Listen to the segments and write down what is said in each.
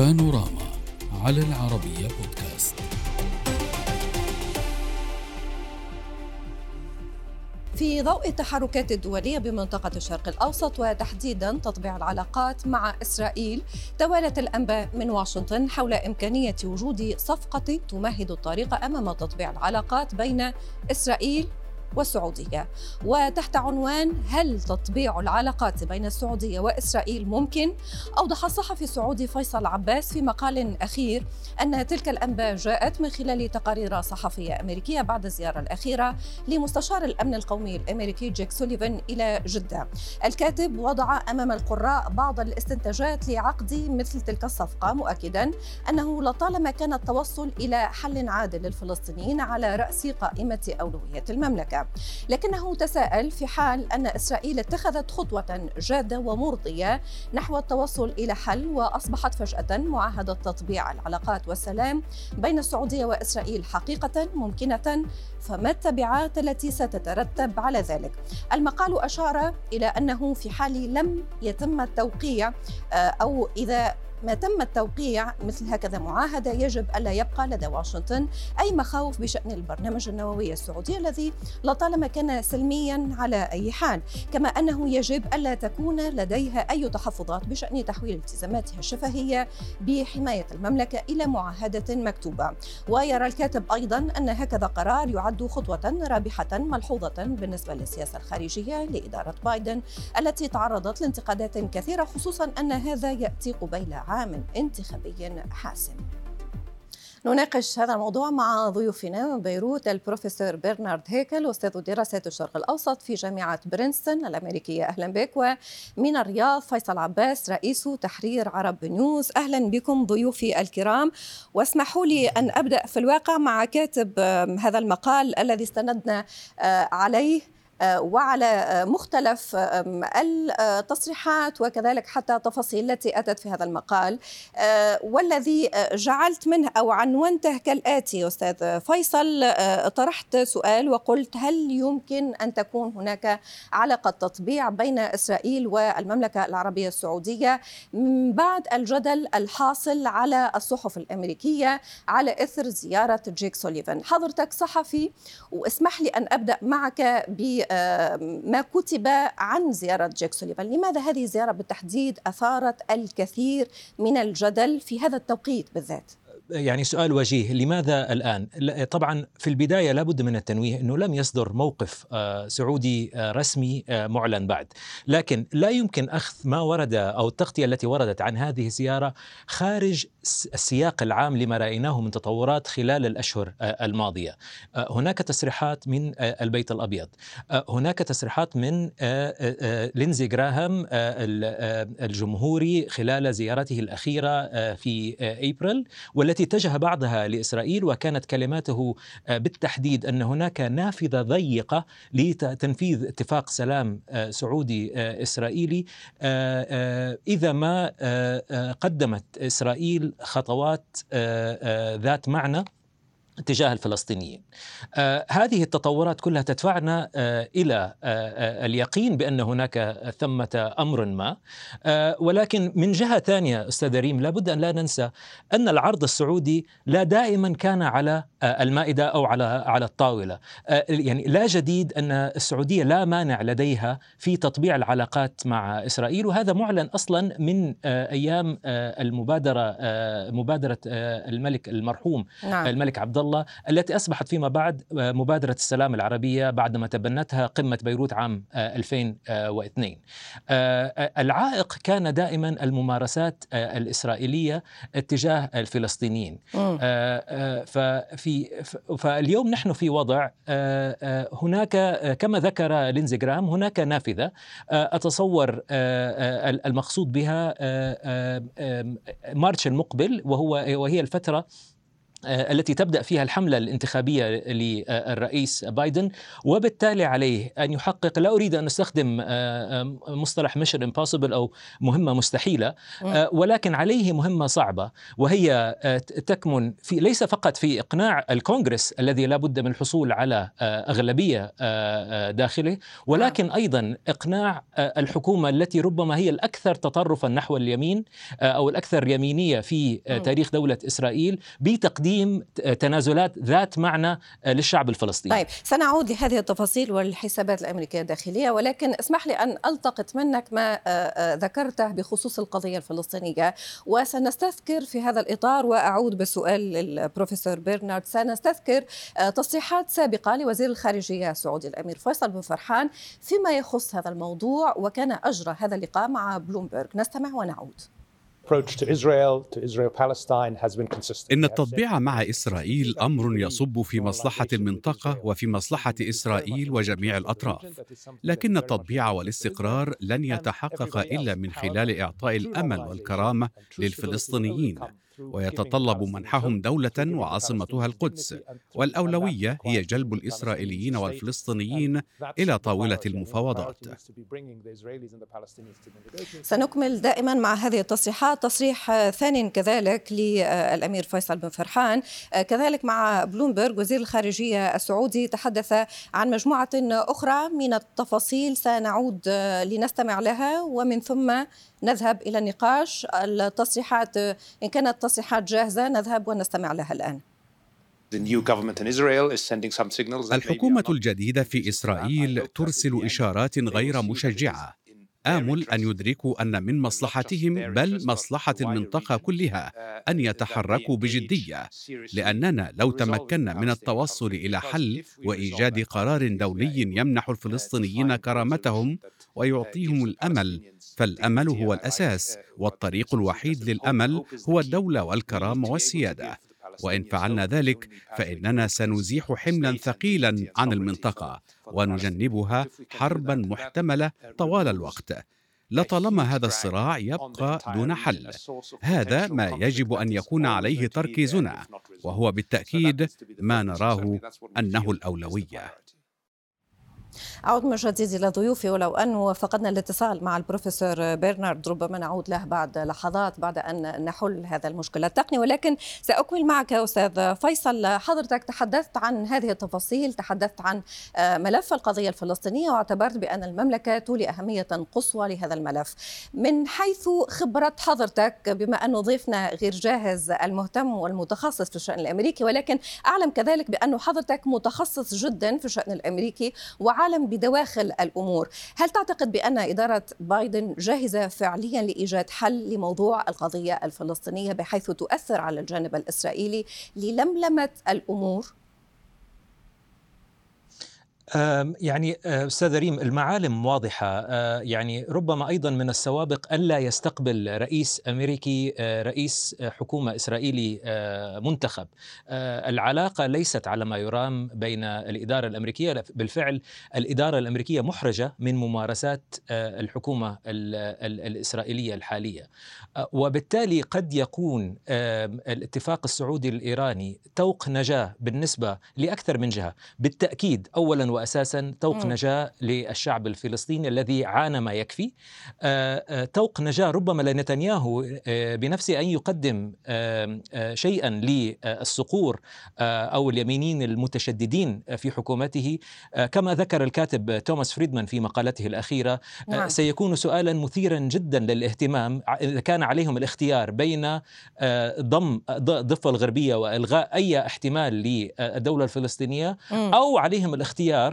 بانوراما على العربية بودكاست. في ضوء التحركات الدولية بمنطقة الشرق الأوسط وتحديدا تطبيع العلاقات مع إسرائيل توالت الأنباء من واشنطن حول إمكانية وجود صفقة تمهد الطريق أمام تطبيع العلاقات بين إسرائيل والسعودية وتحت عنوان هل تطبيع العلاقات بين السعودية وإسرائيل ممكن؟ أوضح الصحفي السعودي فيصل عباس في مقال أخير أن تلك الأنباء جاءت من خلال تقارير صحفية أمريكية بعد الزيارة الأخيرة لمستشار الأمن القومي الأمريكي جيك سوليفان إلى جدة. الكاتب وضع أمام القراء بعض الاستنتاجات لعقد مثل تلك الصفقة مؤكدا أنه لطالما كان التوصل إلى حل عادل للفلسطينيين على رأس قائمة أولويات المملكة. لكنه تساءل في حال أن إسرائيل اتخذت خطوة جادة ومرضية نحو التوصل إلى حل وأصبحت فجأة معاهدة تطبيع العلاقات والسلام بين السعودية وإسرائيل حقيقة ممكنة فما التبعات التي ستترتب على ذلك؟ المقال أشار إلى أنه في حال لم يتم التوقيع آه، أو إذا ما تم التوقيع مثل هكذا معاهدة يجب ألا يبقى لدى واشنطن أي مخاوف بشأن البرنامج النووي السعودي الذي لطالما كان سلميا على أي حال كما أنه يجب ألا تكون لديها أي تحفظات بشأن تحويل التزاماتها الشفهية بحماية المملكة إلى معاهدة مكتوبة. ويرى الكاتب أيضا أن هكذا قرار يعد خطوة رابحة ملحوظة بالنسبة للسياسة الخارجية لإدارة بايدن التي تعرضت لانتقادات كثيرة خصوصا أن هذا يأتي قبيل عام انتخابي حاسم. نناقش هذا الموضوع مع ضيوفنا من بيروت البروفيسور برنارد هيكل أستاذ دراسات الشرق الأوسط في جامعة برينستون الأمريكية. أهلا بك ومن الرياض فيصل عباس رئيس تحرير عرب نيوز. أهلا بكم ضيوفي الكرام. واسمحوا لي أن أبدأ في الواقع مع كاتب هذا المقال الذي استندنا آه، عليه. وعلى آه، مختلف التصريحات وكذلك حتى التفاصيل التي أتت في هذا المقال. آه، والذي جعلت منه أو عنونته كالآتي أستاذ فيصل. طرحت سؤال وقلت هل يمكن أن تكون هناك علاقة تطبيع بين إسرائيل والمملكة العربية السعودية من بعد الجدل الحاصل على الصحف الأمريكية على إثر زيارة جيك سوليفان؟ حضرتك صحفي واسمح لي أن أبدأ معك ب ما كتب عن زيارة جيك سوليفان لماذا هذه الزيارة بالتحديد أثارت الكثير من الجدل في هذا التوقيت بالذات؟ يعني سؤال وجيه لماذا الآن؟ طبعا في البداية لابد من التنويه أنه لم يصدر موقف آه، سعودي آه، رسمي آه، معلن بعد. لكن لا يمكن أخذ ما ورد أو التغطية التي وردت عن هذه الزيارة خارج السياق العام لما رأيناه من تطورات خلال الأشهر الماضية. هناك تصريحات من البيت الأبيض. هناك تصريحات من لينزي جراهام الجمهوري خلال زيارته الأخيرة في أبريل والتي التي اتجه بعضها لإسرائيل وكانت كلماته آه، بالتحديد أن هناك نافذة ضيقة لتنفيذ اتفاق سلام آه، سعودي آه، إسرائيلي. إذا ما قدمت إسرائيل خطوات ذات معنى تجاه الفلسطينيين. آه هذه التطورات كلها تدفعنا آه إلى آه, آه، اليقين بأن هناك ثمة أمر ما آه ولكن من جهة ثانية أستاذ ريم لابد أن لا ننسى أن العرض السعودي لا دائما كان على آه المائدة أو على على الطاولة. يعني لا جديد أن السعودية لا مانع لديها في تطبيع العلاقات مع إسرائيل وهذا معلن أصلا من أيام المبادرة مبادرة الملك المرحوم نعم. الملك عبد الله الله التي أصبحت فيما بعد آه، مبادرة السلام العربية بعدما تبنتها قمة بيروت عام 2002 آه، آه، العائق كان دائما الممارسات الإسرائيلية اتجاه الفلسطينيين. ففي فاليوم نحن في وضع هناك كما ذكر لينزي جرام هناك نافذة أتصور المقصود بها March المقبل وهو وهي الفترة التي تبدأ فيها الحملة الانتخابية للرئيس بايدن وبالتالي عليه أن يحقق لا أريد أن أستخدم آه، مصطلح mission impossible أو مهمة مستحيلة آه، ولكن عليه مهمة صعبة وهي تكمن في ليس فقط في إقناع الكونغرس الذي لا بد من الحصول على أغلبية داخله ولكن أيضا إقناع الحكومة التي ربما هي الأكثر تطرفا نحو اليمين أو الأكثر يمينية في تاريخ دولة إسرائيل بتقديم تقديم تنازلات ذات معنى للشعب الفلسطيني. طيب سنعود لهذه التفاصيل والحسابات الأمريكية الداخلية ولكن اسمح لي أن ألتقط منك ما آه، آه، ذكرته بخصوص القضية الفلسطينية وسنستذكر في هذا الإطار وأعود بالسؤال للبروفيسور بيرنارد سنستذكر آه، تصريحات سابقة لوزير الخارجية السعودي الأمير فيصل بن فرحان فيما يخص هذا الموضوع وكان أجرى هذا اللقاء مع بلومبرغ. نستمع ونعود. إن التطبيع مع إسرائيل أمر يصب في مصلحة المنطقة وفي مصلحة إسرائيل وجميع الأطراف، لكن التطبيع والاستقرار لن يتحقق إلا من خلال إعطاء الأمل والكرامة للفلسطينيين. ويتطلب منحهم دولة وعاصمتها القدس. والأولوية هي جلب الإسرائيليين والفلسطينيين إلى طاولة المفاوضات. سنكمل دائما مع هذه التصريحات. تصريح ثاني كذلك للأمير فيصل بن فرحان. كذلك مع بلومبرغ وزير الخارجية السعودي تحدث عن مجموعة أخرى من التفاصيل سنعود لنستمع لها. ومن ثم نذهب إلى النقاش التصريحات إن كانت تصريحات جاهزة نذهب ونستمع لها الآن. الحكومة الجديدة في إسرائيل ترسل إشارات غير مشجعة. آمل أن يدركوا أن من مصلحتهم بل مصلحة المنطقة كلها أن يتحركوا بجدية. لأننا لو تمكنا من التوصل إلى حل وإيجاد قرار دولي يمنح الفلسطينيين كرامتهم ويعطيهم الأمل فالأمل هو الأساس والطريق الوحيد للأمل هو الدولة والكرامة والسيادة. وإن فعلنا ذلك فإننا سنزيح حملا ثقيلا عن المنطقة ونجنبها حربا محتملة طوال الوقت. لطالما هذا الصراع يبقى دون حل هذا ما يجب أن يكون عليه تركيزنا وهو بالتأكيد ما نراه أنه الأولوية. أعود من جديد إلى ضيوفي ولو أنه فقدنا الاتصال مع البروفيسور برنارد ربما نعود له بعد لحظات بعد أن نحل هذا المشكلة التقني. ولكن سأكمل معك أستاذ فيصل. حضرتك تحدثت عن هذه التفاصيل تحدثت عن آه، ملف القضية الفلسطينية واعتبرت بأن المملكة تولي أهمية قصوى لهذا الملف. من حيث خبرة حضرتك بما أنه ضيفنا غير جاهز المهتم والمتخصص في الشأن الأمريكي ولكن أعلم كذلك بأنه حضرتك متخصص جدا في الشأن الأمريكي وعالم بدواخل الأمور، هل تعتقد بأن إدارة بايدن جاهزة فعليا لإيجاد حل لموضوع القضية الفلسطينية بحيث تؤثر على الجانب الإسرائيلي للملمة الأمور؟ يعني آه، أستاذ ريم المعالم واضحة. آه، يعني ربما أيضا من السوابق الا يستقبل رئيس أمريكي آه، رئيس حكومة إسرائيلي منتخب. العلاقة ليست على ما يرام بين الإدارة الأمريكية بالفعل الإدارة الأمريكية محرجة من ممارسات الحكومة الإسرائيلية الحالية. وبالتالي قد يكون الاتفاق السعودي الإيراني توق نجاة بالنسبة لأكثر من جهة. بالتأكيد اولا واساسا طوق نجاة للشعب الفلسطيني الذي عانى ما يكفي. طوق نجاة ربما لنتنياهو بنفسه أن يقدم شيئا للصقور أو اليمينيين المتشددين في حكومته. كما ذكر الكاتب توماس فريدمان في مقالته الأخيرة نعم. سيكون سؤالا مثيرا جدا للاهتمام إذا كان عليهم الاختيار بين ضم الضفه الغربية وإلغاء أي احتمال للدولة الفلسطينية أو عليهم الاختيار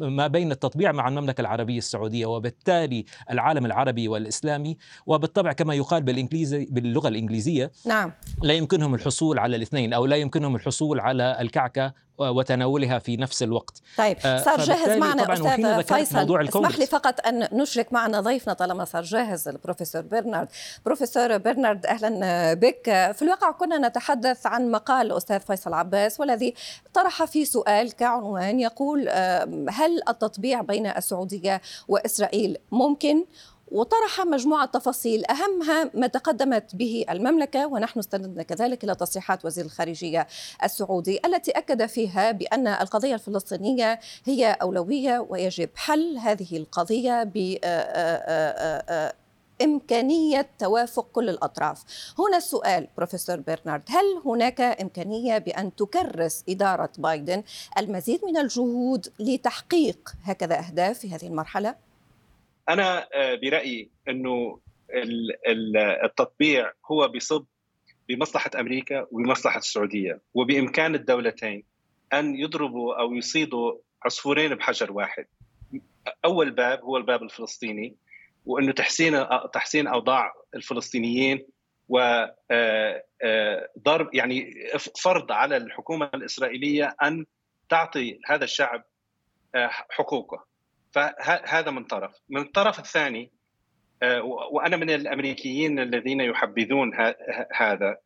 ما بين التطبيع مع المملكة العربية السعودية وبالتالي العالم العربي والإسلامي وبالطبع كما يقال بالإنجليزي باللغة الإنجليزية نعم. لا يمكنهم الحصول على الاثنين أو لا يمكنهم الحصول على الكعكة وتناولها في نفس الوقت. طيب آه، صار جاهز معنا أستاذ فيصل اسمح لي فقط أن نشرك معنا ضيفنا طالما صار جاهز البروفيسور برنارد. بروفيسور برنارد أهلا بك. في الواقع كنا نتحدث عن مقال الأستاذ فيصل عباس والذي طرح فيه سؤال كعنوان يقول هل التطبيع بين السعودية وإسرائيل ممكن؟ وطرح مجموعة تفاصيل أهمها ما تقدمت به المملكة ونحن استندنا كذلك إلى تصريحات وزير الخارجية السعودي التي أكد فيها بأن القضية الفلسطينية هي أولوية ويجب حل هذه القضية ب إمكانية توافق كل الأطراف هنا السؤال بروفيسور برنارد هل هناك إمكانية بأن تكرس إدارة بايدن المزيد من الجهود لتحقيق هكذا أهداف في هذه المرحلة؟ أنا آه، برأيي أنه التطبيع هو بصب بمصلحة أمريكا وبمصلحة السعودية وبإمكان الدولتين أن يضربوا أو يصيدوا عصفورين بحجر واحد. أول باب هو الباب الفلسطيني وإنه تحسين تحسين أوضاع الفلسطينيين و آه، آه، ضرب يعني فرض على الحكومة الإسرائيلية أن تعطي هذا الشعب حقوقه. فهذا من طرف. من الطرف الثاني وأنا من الأمريكيين الذين يحبذون هذا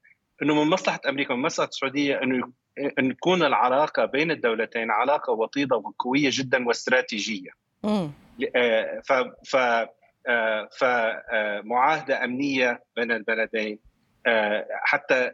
إنه من مصلحة أمريكا ومن مصلحة السعودية إنه إن تكون العلاقة بين الدولتين علاقة وطيدة وقوية جدا واستراتيجية. ف ف فمعاهده أمنية بين البلدين. آه، حتى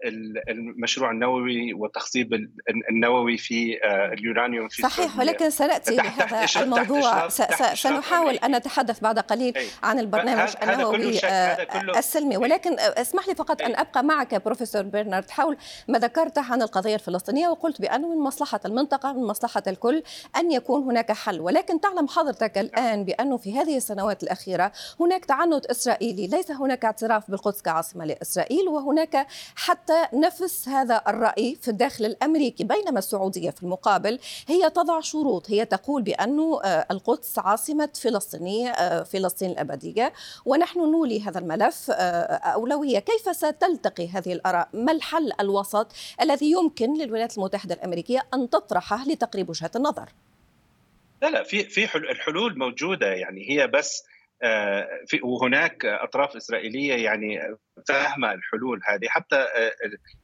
المشروع النووي وتخصيب النووي في آه، اليورانيوم في صحيح ولكن سنأتي لهذا الموضوع. سنحاول أن نتحدث بعد قليل عن البرنامج النووي آه، السلمي. ولكن اسمح لي فقط أن أبقى معك بروفيسور برنارد. حول ما ذكرته عن القضية الفلسطينية وقلت بانه من مصلحة المنطقة من مصلحة الكل أن يكون هناك حل. ولكن تعلم حضرتك الآن بانه في هذه السنوات الأخيرة هناك تعنت إسرائيلي. ليس هناك اعتراف بالقدس كعاصمة لإسرائيل وهناك حتى نفس هذا الرأي في الداخل الأمريكي بينما السعودية في المقابل هي تضع شروط. هي تقول بأن آه، القدس عاصمة فلسطينية آه، فلسطين الأبدية. ونحن نولي هذا الملف آه، أولوية. كيف ستلتقي هذه الآراء؟ ما الحل الوسط الذي يمكن للولايات المتحدة الأمريكية أن تطرحه لتقريب وجهات النظر؟ لا لا في في الحلول موجودة. يعني هي بس في وهناك أطراف إسرائيلية يعني فاهمة الحلول هذه. حتى آه،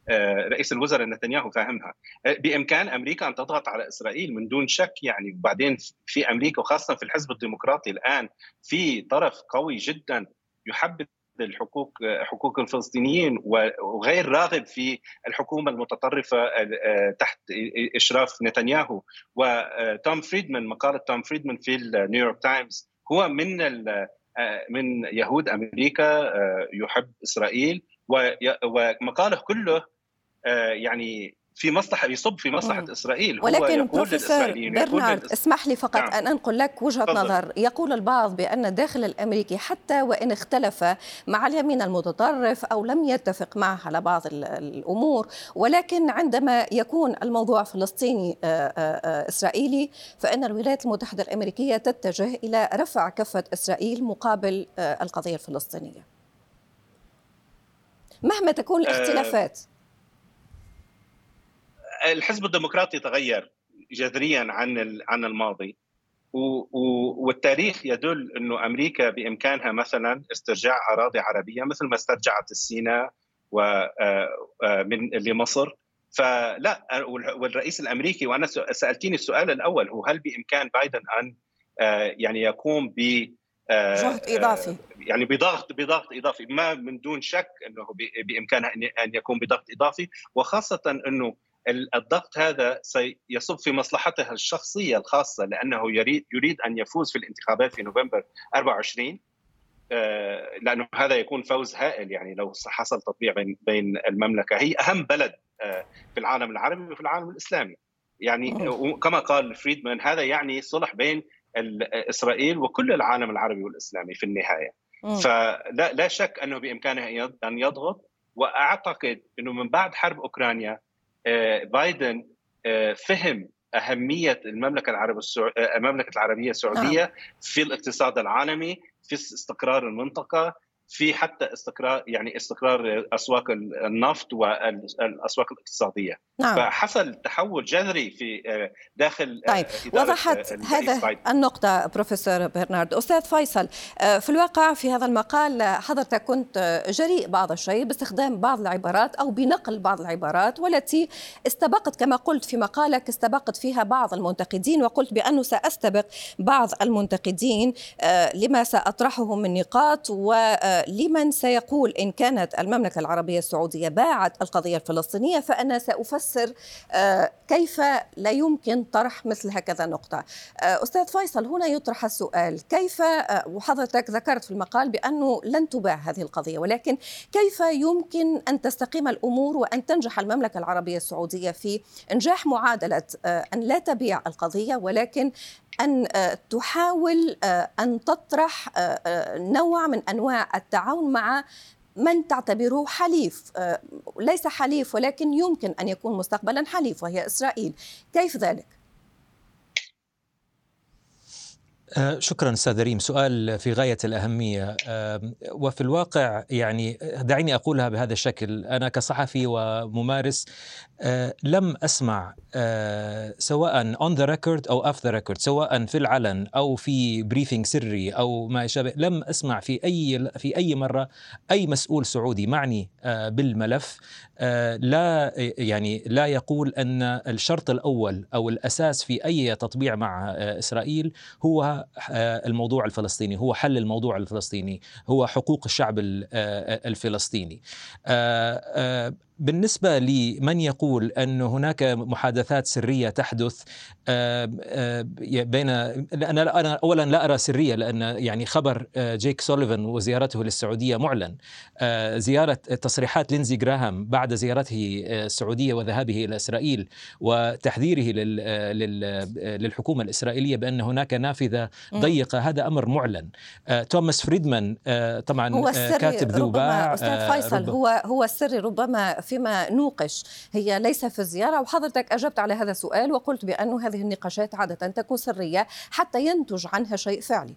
آه، رئيس الوزراء نتنياهو فاهمها. بإمكان أمريكا أن تضغط على إسرائيل من دون شك يعني. وبعدين في أمريكا وخاصة في الحزب الديمقراطي الآن في طرف قوي جدا يحبذ الحقوق حقوق الفلسطينيين وغير راغب في الحكومة المتطرفة آه، تحت إشراف نتنياهو. وتوم فريدمان مقالة توم فريدمان في النيويورك تايمز هو من آه، من يهود أمريكا آه، يحب إسرائيل ومقاله كله آه، يعني في مصلحة يصب في مصلحة مم. إسرائيل ولكن بروفيسور برنارد اسمح لي فقط نعم. أن أنقل لك وجهة تفضل. نظر يقول البعض بأن الداخل الأمريكي حتى وإن اختلف مع اليمين المتطرف أو لم يتفق معه على بعض الأمور ولكن عندما يكون الموضوع فلسطيني آه، آه، آه، إسرائيلي فإن الولايات المتحدة الأمريكية تتجه إلى رفع كفة إسرائيل مقابل القضية الفلسطينية مهما تكون الاختلافات الحزب الديمقراطي تغير جذريا عن عن الماضي والتاريخ يدل إنه أمريكا بإمكانها مثلا استرجاع أراضي عربية مثل ما استرجعت السيناء ومن لمصر. فلا والرئيس الأمريكي وأنا سألتيني السؤال الأول هو هل بإمكان بايدن أن يعني يقوم ب جهد إضافي. يعني بضغط بضغط إضافي ما من دون شك إنه بامكانه ان يكون بضغط إضافي وخاصة إنه الضغط هذا سيصب في مصلحته الشخصية الخاصة لأنه يريد يريد أن يفوز في الانتخابات في نوفمبر 24 آه، لأنه هذا يكون فوز هائل يعني لو حصل تطبيع بين المملكة. هي أهم بلد آه، في العالم العربي وفي العالم الإسلامي. يعني كما قال فريدمان هذا يعني صلح بين إسرائيل وكل العالم العربي والإسلامي في النهاية. فلا لا شك أنه بإمكانه أن يضغط وأعتقد إنه من بعد حرب أوكرانيا بايدن آه، فهم أهمية المملكة العربيه السعوديه المملكة العربية السعودية نعم. في الاقتصاد العالمي في استقرار المنطقة في حتى استقرار يعني استقرار أسواق النفط والاسواق الاقتصادية. نعم. فحصل تحول جذري في آه، داخل طيب وضحت هذا النقطة بروفيسور برنارد. أستاذ فيصل في الواقع في هذا المقال حضرتك كنت جريء بعض الشيء باستخدام بعض العبارات أو بنقل بعض العبارات والتي استبقت كما قلت في مقالك استبقت فيها بعض المنتقدين وقلت بأنه سأستبق بعض المنتقدين لما سأطرحه من نقاط ولمن سيقول إن كانت المملكة العربية السعودية باعت القضية الفلسطينية فأنا سأفسر كيف لا يمكن طرح مثل هكذا نقطة. أستاذ فيصل هنا يطرح السؤال كيف وحضرتك ذكرت في المقال بأنه لن تباع هذه القضية ولكن كيف يمكن أن تستقيم الأمور وأن تنجح المملكة العربية السعودية في إنجاح معادلة أن لا تبيع القضية ولكن أن تحاول أن تطرح نوع من أنواع التعاون مع من تعتبره حليف ليس حليف ولكن يمكن أن يكون مستقبلا حليف وهي إسرائيل كيف ذلك؟ آه، شكرا أستاذ ريم. سؤال في غاية الأهمية. وفي الواقع يعني دعيني أقولها بهذا الشكل. أنا كصحفي وممارس آه، لم أسمع آه، سواء on the record أو off the record سواء في العلن أو في briefing سري أو ما يشابه لم أسمع في أي في أي مرة أي مسؤول سعودي معني بالملف. لا يعني لا يقول أن الشرط الأول أو الأساس في أي تطبيع مع إسرائيل هو آه، الموضوع الفلسطيني هو حل الموضوع الفلسطيني هو حقوق الشعب الفلسطيني. آه، بالنسبة لمن يقول أن هناك محادثات سرية تحدث آه، آه، بين أنا أنا أولا لا أرى سرية لأن يعني خبر آه، جيك سوليفان وزيارته للسعودية معلن. زيارة تصريحات لينزي جراهام بعد زيارته السعودية وذهابه إلى إسرائيل وتحذيره للحكومة الإسرائيلية بأن هناك نافذة ضيقة. هذا أمر معلن. توماس فريدمان طبعا هو كاتب ذو باع أستاذ فيصل هو هو السر ربما فيما نوقش. هي ليس في الزيارة وحضرتك أجبت على هذا السؤال وقلت بأن هذه النقاشات عادة تكون سرية حتى ينتج عنها شيء فعلي.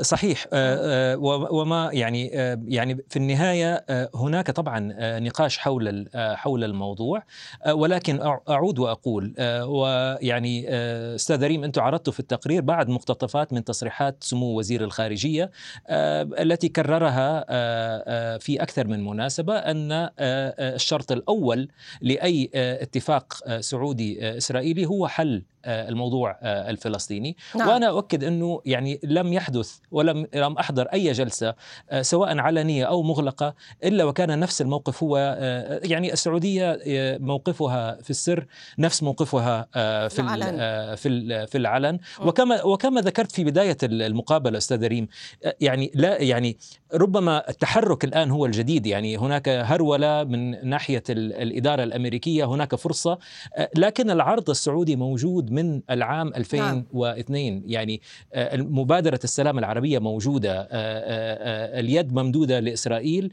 صحيح. آه، وما يعني يعني في النهاية هناك طبعا نقاش حول حول الموضوع. ولكن أعود وأقول ويعني أستاذ ريم أنتم عرضتوا في التقرير بعض مقتطفات من تصريحات سمو وزير الخارجية التي كررها في أكثر من مناسبة أن الشرط الأول لأي اتفاق سعودي إسرائيلي هو حل الموضوع الفلسطيني. نعم. وأنا أؤكد أنه يعني لم يحدث ولم لم أحضر أي جلسة آه، سواء علنية أو مغلقة إلا وكان نفس الموقف هو آه، يعني السعودية آه، موقفها في السر نفس موقفها في العلن. في في العلن وكما وكما ذكرت في بداية المقابلة أستاذ ريم يعني لا يعني ربما التحرك الآن هو الجديد يعني هناك هرولة من ناحية الإدارة الأمريكية هناك فرصة لكن العرض السعودي موجود من العام 2002 نعم. يعني مبادره السلام العربية موجودة آه، آه، آه، اليد ممدودة لإسرائيل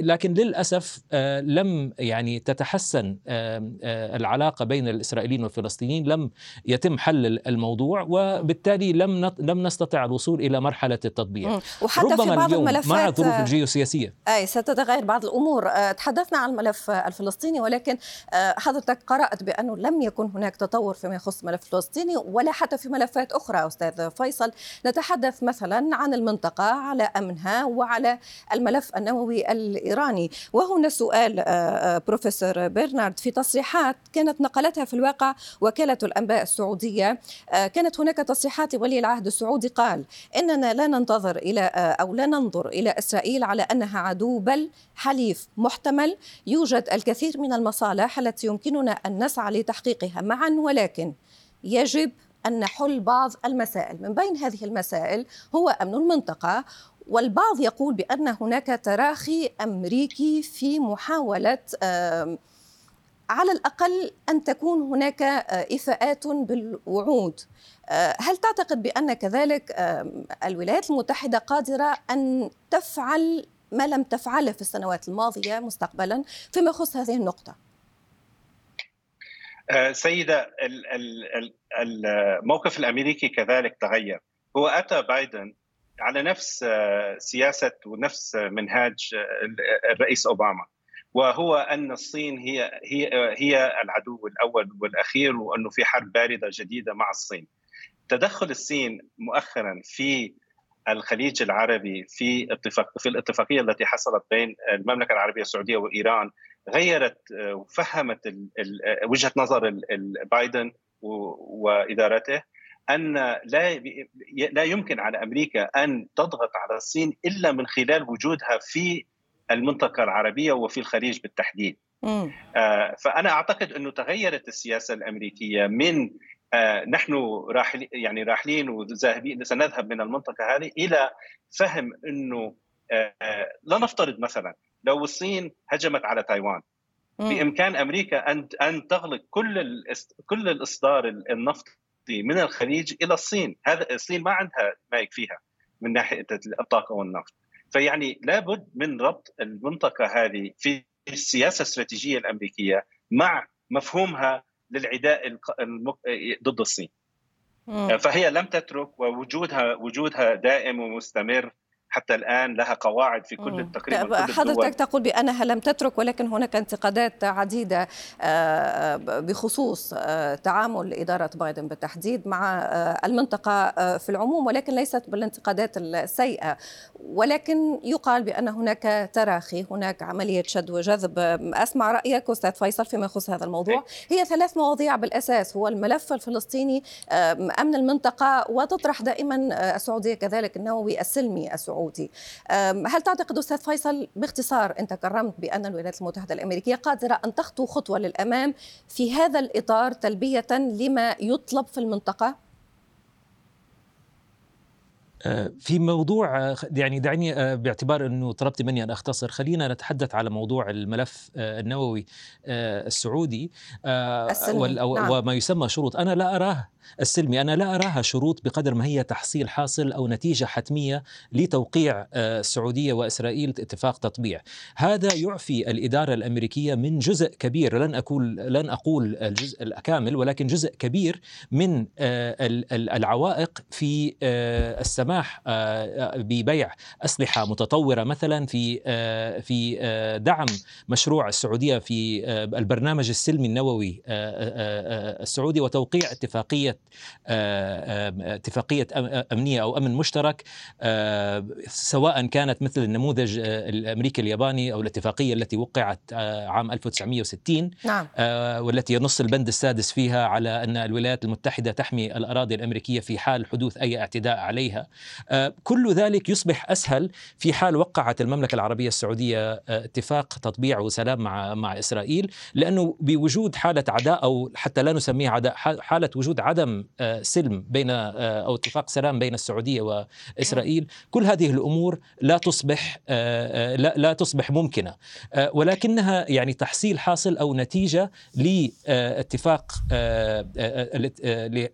لكن للأسف لم يعني تتحسن العلاقة بين الإسرائيليين والفلسطينيين لم يتم حل الموضوع وبالتالي لم لم نستطع الوصول إلى مرحلة التطبيع. وحتى ربما في بعض اليوم الملفات مع الظروف الجيوسياسية. أي ستتغير بعض الأمور. تحدثنا عن الملف الفلسطيني ولكن حضرتك قرأت بأنه لم يكن هناك تطور فيما يخص الملف الفلسطيني ولا حتى في ملفات أخرى أستاذ فيصل. نتحدث مثلا عن المنطقة على أمنها وعلى الملف النووي الإيراني. وهنا سؤال آه، آه، بروفيسور برنارد. في تصريحات كانت نقلتها في الواقع وكالة الأنباء السعودية آه، كانت هناك تصريحات ولي العهد السعودي قال إننا لا ننتظر إلى أو لا ننظر إلى إسرائيل على أنها عدو بل حليف محتمل. يوجد الكثير من المصالح التي يمكننا أن نسعى لتحقيقها معا ولكن يجب أن نحل بعض المسائل. من بين هذه المسائل هو أمن المنطقة والبعض يقول بأن هناك تراخي أمريكي في محاولة على الأقل أن تكون هناك إفاءات بالوعود. هل تعتقد بأن كذلك الولايات المتحدة قادرة أن تفعل ما لم تفعله في السنوات الماضية مستقبلا؟ فيما يخص هذه النقطة؟ آه، سيدة الموقف الأمريكي كذلك تغير هو أتى بايدن على نفس سياسة ونفس منهاج الرئيس أوباما وهو أن الصين هي هي هي العدو الأول والأخير وأنه في حرب باردة جديدة مع الصين. تدخل الصين مؤخرا في الخليج العربي في اتفاق في الاتفاقية التي حصلت بين المملكة العربية السعودية وإيران غيرت وفهمت وجهة نظر بايدن وإدارته أن لا لا يمكن على أمريكا أن تضغط على الصين إلا من خلال وجودها في المنطقة العربية وفي الخليج بالتحديد. آه فأنا أعتقد أنه تغيرت السياسة الأمريكية من آه نحن راحل يعني راحلين وذاهبين سنذهب من المنطقة هذه إلى فهم أنه آه لا نفترض مثلا لو الصين هجمت على تايوان بإمكان أمريكا أن أن تغلق كل كل الإصدار النفطي من الخليج إلى الصين، هذا الصين ما عندها ما يكفيها من ناحية الطاقه والنفط. فيعني لابد من ربط المنطقة هذه في السياسة الاستراتيجية الأمريكية مع مفهومها للعداء ضد الصين. فهي لم تترك ووجودها وجودها دائم ومستمر حتى الآن لها قواعد في كل تقريبا كل حضرتك تقول بأنها لم تترك ولكن هناك انتقادات عديدة بخصوص تعامل إدارة بايدن بالتحديد مع المنطقة في العموم ولكن ليست بالانتقادات السيئة. ولكن يقال بأن هناك تراخي هناك عملية شد وجذب. أسمع رأيك أستاذ فيصل فيما يخص هذا الموضوع. هي ثلاث مواضيع بالأساس. هو الملف الفلسطيني أمن المنطقة وتطرح دائما السعودية كذلك النووي السلمي السعودي. السعودي هل تعتقد أستاذ فيصل باختصار أنت كرمت بأن الولايات المتحدة الأمريكية قادرة أن تخطو خطوة للأمام في هذا الإطار تلبية لما يطلب في المنطقة؟ في موضوع يعني دعني باعتبار إنه طلبت مني أن أختصر خلينا نتحدث على موضوع الملف النووي السعودي نعم. وما يسمى شروط أنا لا أراه السلمي أنا لا أراها شروط بقدر ما هي تحصيل حاصل أو نتيجة حتمية لتوقيع السعودية وإسرائيل اتفاق تطبيع هذا يعفي الإدارة الأمريكية من جزء كبير لن أقول لن أقول الجزء الكامل ولكن جزء كبير من العوائق في السماح ببيع أسلحة متطورة مثلا في في دعم مشروع السعودية في البرنامج السلمي النووي السعودي وتوقيع اتفاقية اتفاقية أمنية أو أمن مشترك سواء كانت مثل النموذج الأمريكي الياباني أو الاتفاقية التي وقعت عام 1960 نعم. والتي ينص البند السادس فيها على أن الولايات المتحدة تحمي الأراضي الأمريكية في حال حدوث أي اعتداء عليها كل ذلك يصبح أسهل في حال وقعت المملكة العربية السعودية اتفاق تطبيع وسلام مع مع إسرائيل لأنه بوجود حالة عداء أو حتى لا نسميها عداء حالة وجود عدم آه، سلم بين آه، أو اتفاق سلام بين السعودية وإسرائيل كل هذه الأمور لا تصبح آه، لا لا تصبح ممكنة ولكنها يعني تحصيل حاصل أو نتيجة لاتفاق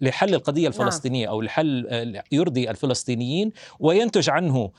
لحل القضية نعم. الفلسطينية أو لحل يرضي الفلسطينيين وينتج عنه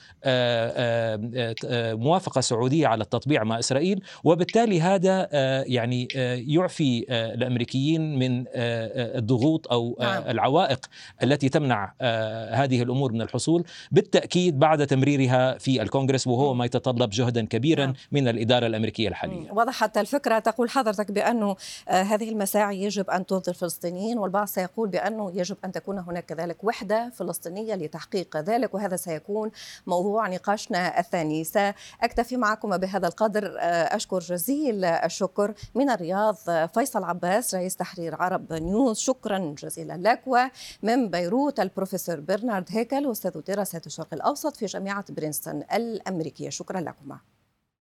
موافقة سعودية على التطبيع مع إسرائيل وبالتالي هذا يعني يعفي الأمريكيين من الضغوط أو نعم. العوائق التي تمنع آه، هذه الأمور من الحصول بالتأكيد بعد تمريرها في الكونغرس وهو ما يتطلب جهدا كبيرا نعم. من الإدارة الأمريكية الحالية. وضحت الفكرة تقول حضرتك بأنه آه، هذه المساعي يجب أن ترضي الفلسطينيين والبعض سيقول بأنه يجب أن تكون هناك كذلك وحدة فلسطينية لتحقيق ذلك وهذا سيكون موضوع نقاشنا الثاني. سأكتفي معكم بهذا القدر آه، أشكر جزيل الشكر من الرياض فيصل عباس رئيس تحرير عرب نيوز. شكرا جزيلا لك. ومن بيروت البروفيسور برنارد هيكل أستاذ دراسات الشرق الأوسط في جامعة برينستون الأمريكية. شكرا لكما.